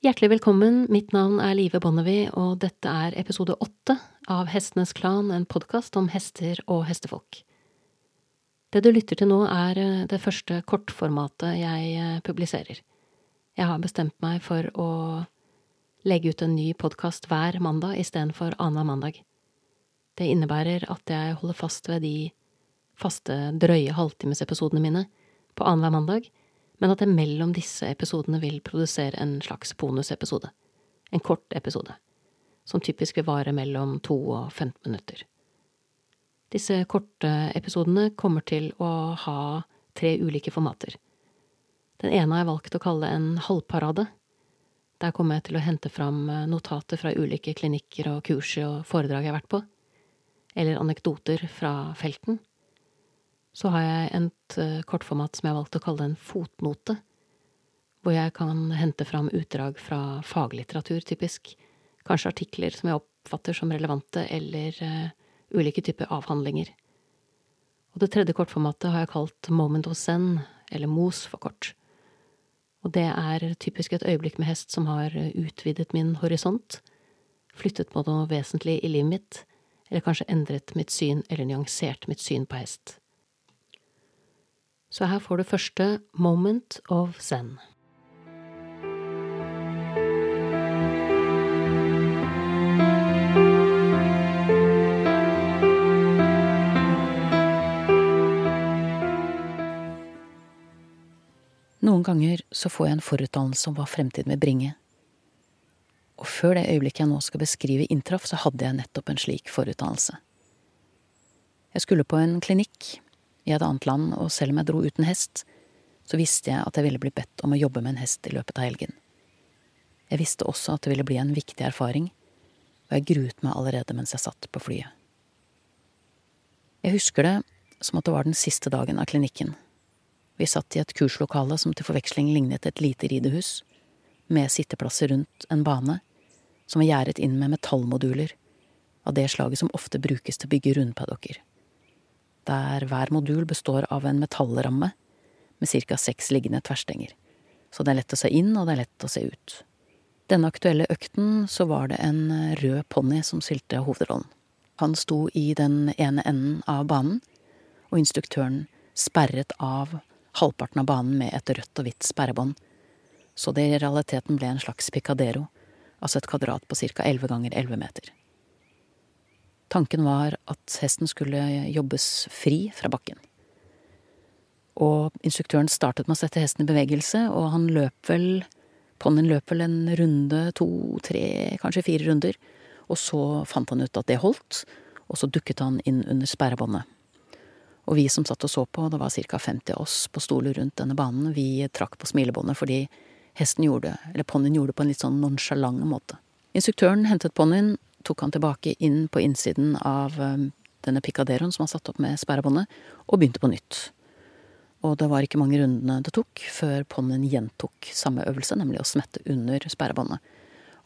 Hjertelig velkommen, mitt navn er Live Bonnevie, og dette er episode åtte av Hestenes Klan, en podkast om hester og hestefolk. Det du lytter til nå, er eh, det første kortformatet jeg eh, publiserer. Jeg har bestemt meg for å legge ut en ny podkast hver mandag istedenfor annenhver mandag. Det innebærer at jeg holder fast ved de faste, drøye halvtimesepisodene mine på annenhver mandag, men at jeg mellom disse episodene vil produsere en slags bonusepisode. En kort episode. Som typisk vil vare mellom to og 15 minutter. Disse korte episodene kommer til å ha tre ulike formater. Den ene har jeg valgt å kalle en halvparade. Der kommer jeg til å hente fram notater fra ulike klinikker og kurs og foredrag jeg har vært på, eller anekdoter fra felten så har jeg et uh, kortformat som jeg har valgt å kalle en fotnote, hvor jeg kan hente fram utdrag fra faglitteratur, typisk, kanskje artikler som jeg oppfatter som relevante, eller uh, ulike typer avhandlinger. Og det tredje kortformatet har jeg kalt Moment of Zen, eller MOS for kort. Og det er typisk et øyeblikk med hest som har utvidet min horisont, flyttet på noe vesentlig i livet mitt, eller kanskje endret mitt syn eller nyansert mitt syn på hest. Så her får du første Moment of Zen. Noen ganger så får jeg en forutdannelse om hva fremtiden vil bringe. Og før det øyeblikket jeg nå skal beskrive inntraff, så hadde jeg nettopp en slik forutdannelse. Jeg skulle på en klinikk i et annet land, og selv om jeg dro uten hest, så visste jeg at jeg ville bli bedt om å jobbe med en hest i løpet av helgen. Jeg visste også at det ville bli en viktig erfaring, og jeg gruet meg allerede mens jeg satt på flyet. Jeg husker det som at det var den siste dagen av klinikken. Vi satt i et kurslokale som til forveksling lignet et lite ridehus, med sitteplasser rundt en bane, som var gjerdet inn med metallmoduler av det slaget som ofte brukes til å bygge rundpaddocker der hver modul består av en metallramme med ca. seks liggende tverrstenger, så det er lett å se inn og det er lett å se ut. Denne aktuelle økten så var det en rød ponni som stilte hovedrollen. Han sto i den ene enden av banen, og instruktøren sperret av halvparten av banen med et rødt og hvitt sperrebånd, så det i realiteten ble en slags picadero, altså et kvadrat på ca. elleve ganger elleve meter. Tanken var at hesten skulle jobbes fri fra bakken. Og instruktøren startet med å sette hesten i bevegelse, og han løp vel Ponnien løp vel en runde, to, tre, kanskje fire runder, og så fant han ut at det holdt, og så dukket han inn under sperrebåndet. Og vi som satt og så på, det var ca 50 av oss på stoler rundt denne banen, vi trakk på smilebåndet fordi hesten gjorde, eller ponnien gjorde det på en litt sånn nonsjalant måte. Instruktøren hentet ponnien, tok han tilbake inn på innsiden av um, denne picaderoen som var satt opp med sperrebåndet, og begynte på nytt. Og det var ikke mange rundene det tok før ponnien gjentok samme øvelse, nemlig å smette under sperrebåndet.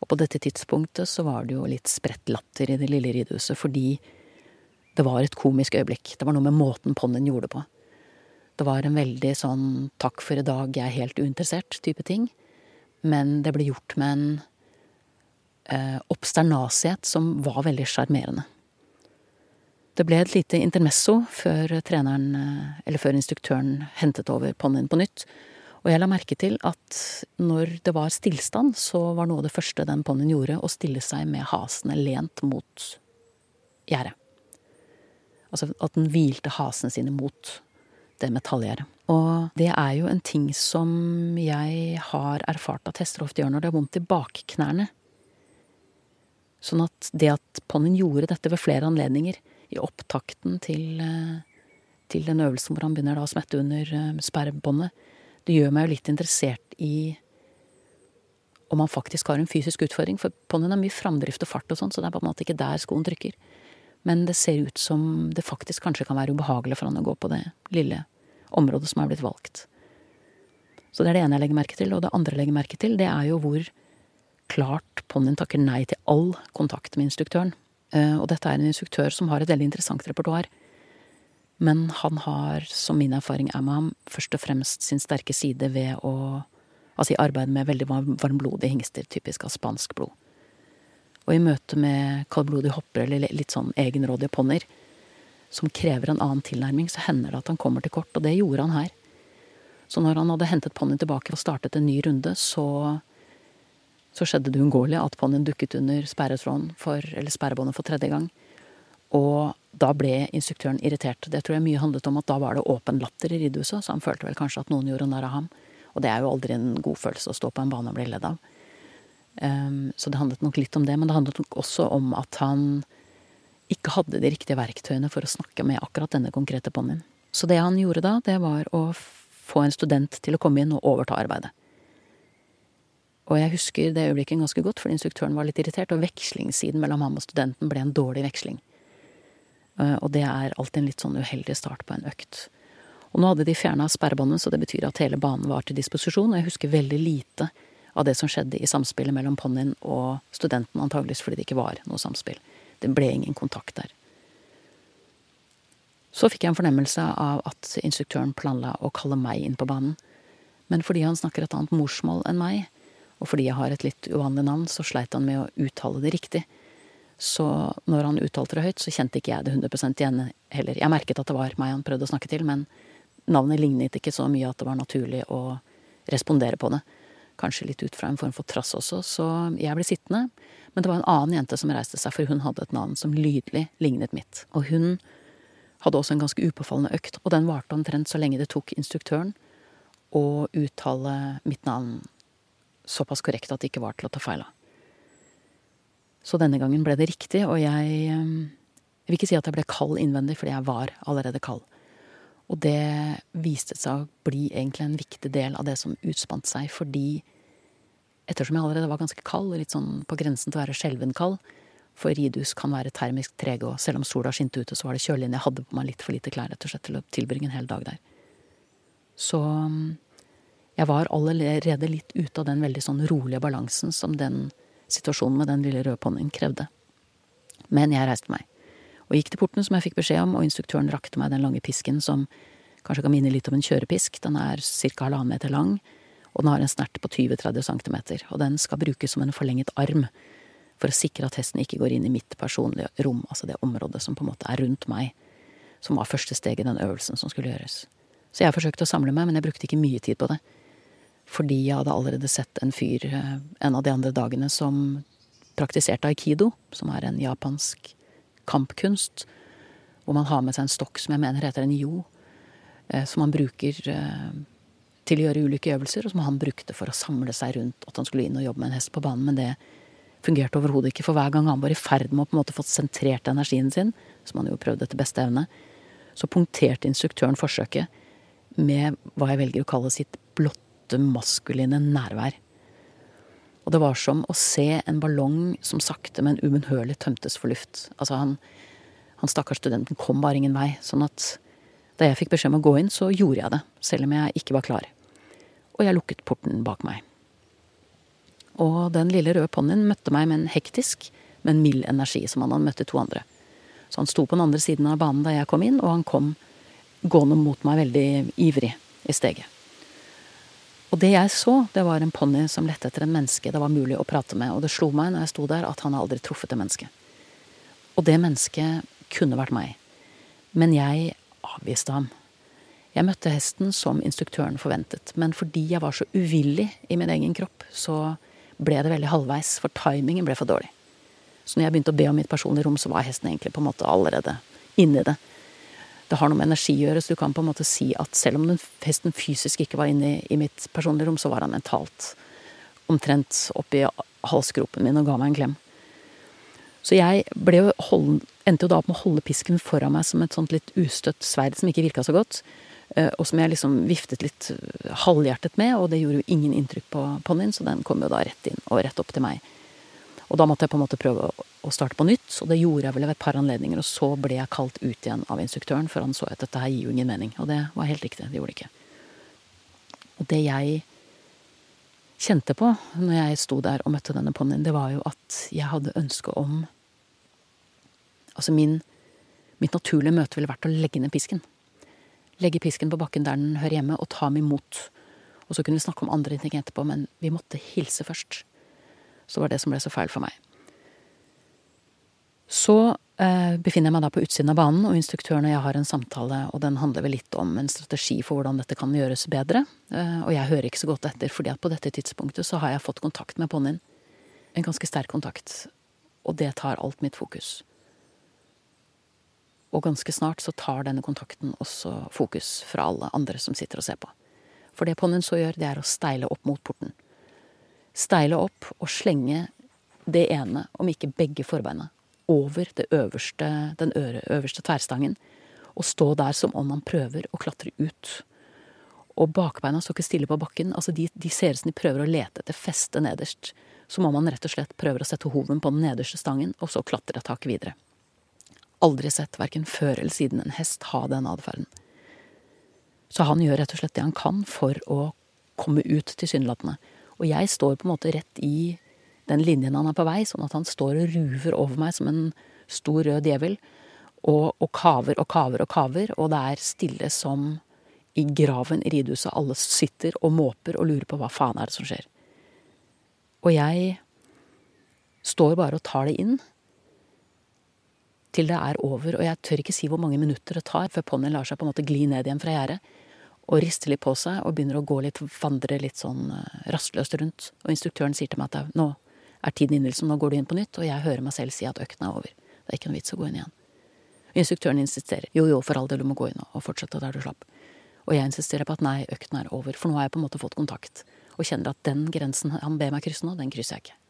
Og på dette tidspunktet så var det jo litt spredt latter i det lille ridehuset, fordi det var et komisk øyeblikk. Det var noe med måten ponnien gjorde det på. Det var en veldig sånn takk for i dag, jeg er helt uinteressert type ting. Men det ble gjort med en eh, obsternasighet som var veldig sjarmerende. Det ble et lite intermesso før treneren, eh, eller før instruktøren hentet over ponnien på nytt, og jeg la merke til at når det var stillstand, så var noe av det første den ponnien gjorde, å stille seg med hasene lent mot gjerdet. Altså at den hvilte hasene sine mot det metallgjerdet. Og det er jo en ting som jeg har erfart at hester ofte gjør når det er vondt i bakknærne. Sånn at det at Ponnen gjorde dette ved flere anledninger, i opptakten til, eh, til den øvelsen hvor han begynner å smette under eh, sperrebåndet, det gjør meg jo litt interessert i om han faktisk har en fysisk utfordring. For ponnien har mye framdrift og fart og sånn, så det er på en måte ikke der skoen trykker. Men det ser ut som det faktisk kanskje kan være ubehagelig for han å gå på det lille området som er blitt valgt. Så det er det ene jeg legger merke til. Og det andre jeg legger merke til, det er jo hvor klart ponnien takker nei til all kontakt med instruktøren. Eh, og dette er en instruktør som har et veldig interessant repertoar. Men han har, som min erfaring er med ham, først og fremst sin sterke side ved å Altså i arbeid med veldig varmblodige hingster, typisk av spansk blod. Og i møte med kaldblodige hopper eller litt sånn egenrådige ponnier, som krever en annen tilnærming, så hender det at han kommer til kort, og det gjorde han her. Så når han hadde hentet ponnien tilbake og startet en ny runde, så, så skjedde det uunngåelige at ponnien dukket under sperretråden for, eller sperrebåndet for tredje gang. Og da ble instruktøren irritert. Det tror jeg mye handlet om at da var det åpen latter i ridehuset, så han følte vel kanskje at noen gjorde narr av ham. Og det er jo aldri en god følelse å stå på en bane og bli ledd av. Um, så det handlet nok litt om det, men det handlet nok også om at han ikke hadde de riktige verktøyene for å snakke med akkurat denne konkrete ponnien. Så det han gjorde da, det var å få en student til å komme inn og overta arbeidet. Og jeg husker det øyeblikket ganske godt, fordi instruktøren var litt irritert, og vekslingssiden mellom ham og studenten ble en dårlig veksling. Uh, og det er alltid en litt sånn uheldig start på en økt. Og nå hadde de fjerna sperrebåndet, så det betyr at hele banen var til disposisjon, og jeg husker veldig lite av det som skjedde i samspillet mellom ponnien og studenten, antageligvis fordi det ikke var noe samspill. Det ble ingen kontakt der. Så fikk jeg en fornemmelse av at instruktøren planla å kalle meg inn på banen, men fordi han snakker et annet morsmål enn meg, og fordi jeg har et litt uvanlig navn, så sleit han med å uttale det riktig. Så når han uttalte det høyt, så kjente ikke jeg det 100% igjen heller. Jeg merket at det var meg han prøvde å snakke til, men navnet lignet ikke så mye at det var naturlig å respondere på det. Kanskje litt ut fra en form for trass også, så jeg ble sittende. Men det var en annen jente som reiste seg, for hun hadde et navn som lydelig lignet mitt. Og hun hadde også en ganske upåfallende økt, og den varte omtrent så lenge det tok instruktøren å uttale mitt navn såpass korrekt at det ikke var til å ta feil av. Så denne gangen ble det riktig, og jeg eh, Jeg vil ikke si at jeg ble kald innvendig, fordi jeg var allerede kald. Og det viste seg å bli egentlig en viktig del av det som utspant seg, fordi ettersom jeg allerede var ganske kald, litt sånn på grensen til å være skjelven kald, for ridhus kan være termisk trege, og selv om sola skinte ute, så var det kjølig inne. Jeg hadde på meg litt for lite klær rett og slett til å tilbringe en hel dag der. Så jeg var allerede litt ute av den veldig sånn rolige balansen som den situasjonen med den lille røde ponnien krevde. Men jeg reiste meg og gikk til porten som jeg fikk beskjed om, og instruktøren rakte meg den lange pisken som kanskje kan minne litt om en kjørepisk. Den er ca. halvannen meter lang, og den har en snert på 20-30 centimeter, og den skal brukes som en forlenget arm for å sikre at hesten ikke går inn i mitt personlige rom, altså det området som på en måte er rundt meg, som var første steg i den øvelsen som skulle gjøres. Så jeg forsøkte å samle meg, men jeg brukte ikke mye tid på det. Fordi jeg hadde allerede sett en fyr eh, en av de andre dagene som praktiserte aikido, som er en japansk kampkunst, hvor man har med seg en stokk som jeg mener heter en yo, eh, som han bruker eh, til å gjøre ulike øvelser, og som han brukte for å samle seg rundt at han skulle inn og jobbe med en hest på banen, men det fungerte overhodet ikke, for hver gang han var i ferd med å på en måte få sentrert energien sin, som han jo prøvde etter beste evne, så punkterte instruktøren forsøket med hva jeg velger å kalle sitt blotte maskuline nærvær. Og det var som å se en ballong som sakte, men ubønnhørlig tømtes for luft. Altså, han, han stakkars studenten kom bare ingen vei. Sånn at da jeg fikk beskjed om å gå inn, så gjorde jeg det, selv om jeg ikke var klar. Og jeg lukket porten bak meg. Og den lille røde ponnien møtte meg med en hektisk, men mild energi, som han hadde møtt i to andre. Så han sto på den andre siden av banen da jeg kom inn, og han kom gående mot meg veldig ivrig i steget. Og det jeg så, det var en ponni som lette etter en menneske det var mulig å prate med, og det slo meg når jeg sto der, at han aldri truffet det mennesket. Og det mennesket kunne vært meg. Men jeg avviste ham. Jeg møtte hesten som instruktøren forventet, men fordi jeg var så uvillig i min egen kropp, så ble det veldig halvveis, for timingen ble for dårlig. Så når jeg begynte å be om mitt personlige rom, så var hesten egentlig på en måte allerede inni det det har noe med energi å gjøre, så du kan på en måte si at selv om den hesten fysisk ikke var inne i, i mitt personlige rom, så var han mentalt omtrent oppi halsgropen min og ga meg en klem. Så jeg jo holden, endte jo da opp med å holde pisken foran meg som et sånt litt ustøtt sverd som ikke virka så godt, eh, og som jeg liksom viftet litt halvhjertet med, og det gjorde jo ingen inntrykk på ponnien, så den kom jo da rett inn og rett opp til meg. Og da måtte jeg på en måte prøve å starte på nytt, og det gjorde jeg vel ved et par anledninger. Og så ble jeg kalt ut igjen av instruktøren, for han så at dette her gir jo ingen mening. Og det var helt riktig, det gjorde det ikke. Og det jeg kjente på når jeg sto der og møtte denne ponnien, det var jo at jeg hadde ønske om Altså min Mitt naturlige møte ville vært å legge ned pisken. Legge pisken på bakken der den hører hjemme, og ta den imot. Og så kunne vi snakke om andre ting etterpå, men vi måtte hilse først. Så var det som ble så feil for meg. Så eh, befinner jeg meg da på utsiden av banen, og instruktøren og jeg har en samtale, og den handler vel litt om en strategi for hvordan dette kan gjøres bedre. Eh, og jeg hører ikke så godt etter, fordi at på dette tidspunktet så har jeg fått kontakt med ponnien. En ganske sterk kontakt. Og det tar alt mitt fokus. Og ganske snart så tar denne kontakten også fokus fra alle andre som sitter og ser på. For det ponnien så gjør, det er å steile opp mot porten. Steile opp og slenge det ene, om ikke begge forbeina, over øverste, den øverste tverrstangen. Og stå der som om man prøver å klatre ut. Og bakbeina står ikke stille på bakken. altså De, de ser ut som de prøver å lete etter feste nederst. Som om man rett og slett prøver å sette hoven på den nederste stangen, og så klatre et tak videre. Aldri sett verken før eller siden en hest ha den atferden. Så han gjør rett og slett det han kan for å komme ut, tilsynelatende. Og jeg står på en måte rett i den linjen han er på vei, sånn at han står og ruver over meg som en stor rød djevel. Og, og kaver og kaver og kaver, og det er stille som i graven i ridehuset. Alle sitter og måper og lurer på hva faen er det som skjer. Og jeg står bare og tar det inn til det er over, og jeg tør ikke si hvor mange minutter det tar før ponnien lar seg på en måte gli ned igjen fra gjerdet og rister litt på seg og begynner å gå litt, vandre litt sånn uh, rastløst rundt. Og instruktøren sier til meg at nå er tiden inne, liksom, nå går du inn på nytt, og jeg hører meg selv si at økten er over. Det er ikke noe vits å gå inn igjen. Instruktøren insisterer. Jo, jo, for all del, du må gå inn og fortsette der du slapp. Og jeg insisterer på at nei, økten er over, for nå har jeg på en måte fått kontakt, og kjenner at den grensen han ber meg krysse nå, den krysser jeg ikke.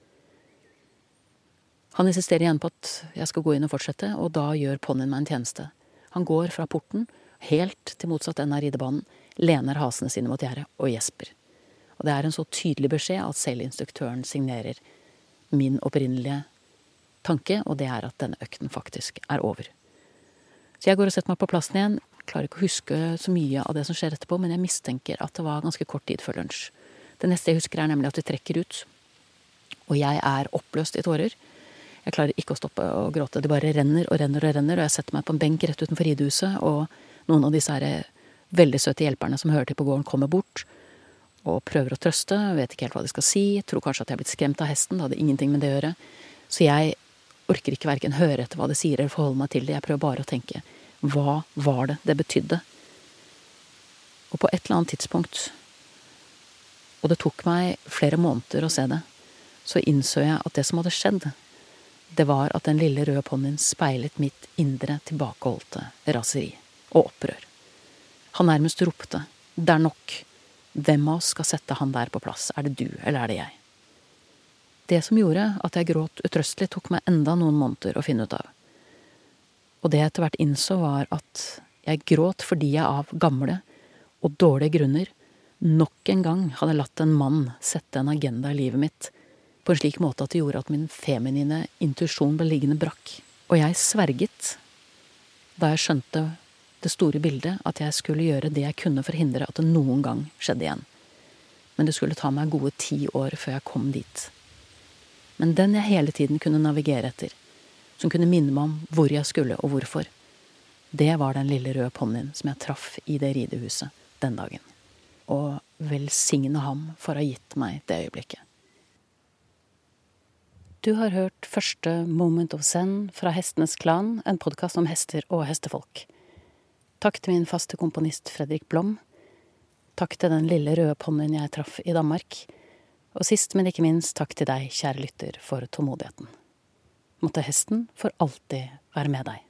Han insisterer igjen på at jeg skal gå inn og fortsette, og da gjør ponnien meg en tjeneste. Han går fra porten, helt til motsatt ende av ridebanen, lener hasene sine mot gjerdet og gjesper. Og det er en så tydelig beskjed at selv instruktøren signerer min opprinnelige tanke, og det er at denne økten faktisk er over. Så jeg går og setter meg på plassen igjen. Klarer ikke å huske så mye av det som skjer etterpå, men jeg mistenker at det var ganske kort tid før lunsj. Det neste jeg husker, er nemlig at vi trekker ut, og jeg er oppløst i tårer. Jeg klarer ikke å stoppe å gråte. Det bare renner og renner og renner, og jeg setter meg på en benk rett utenfor ridehuset, og noen av disse her veldig søte hjelperne som hører til på gården, kommer bort og prøver å trøste, vet ikke helt hva de skal si, tror kanskje at jeg er blitt skremt av hesten, det hadde ingenting med det å gjøre. Så jeg orker ikke verken høre etter hva de sier eller forholde meg til det, jeg prøver bare å tenke hva var det det betydde? Og på et eller annet tidspunkt, og det tok meg flere måneder å se det, så innså jeg at det som hadde skjedd, det var at den lille røde ponnien speilet mitt indre tilbakeholdte raseri og opprør. Han nærmest ropte. Det er nok. Hvem av oss skal sette han der på plass? Er det du, eller er det jeg? Det som gjorde at jeg gråt utrøstelig, tok meg enda noen måneder å finne ut av. Og det jeg etter hvert innså, var at jeg gråt fordi jeg av gamle og dårlige grunner nok en gang hadde latt en mann sette en agenda i livet mitt på en slik måte at det gjorde at min feminine intuisjon ble liggende brakk. Og jeg sverget, da jeg skjønte det store bildet at jeg skulle gjøre det jeg kunne for å hindre at det noen gang skjedde igjen. Men det skulle ta meg gode ti år før jeg kom dit. Men den jeg hele tiden kunne navigere etter, som kunne minne meg om hvor jeg skulle og hvorfor, det var den lille røde ponnien som jeg traff i det ridehuset den dagen. Og velsigne ham for å ha gitt meg det øyeblikket. Du har hørt første Moment of Zen fra Hestenes Klan, en podkast om hester og hestefolk. Takk til min faste komponist Fredrik Blom. Takk til den lille røde ponnien jeg traff i Danmark. Og sist, men ikke minst, takk til deg, kjære lytter, for tålmodigheten. Måtte hesten for alltid være med deg.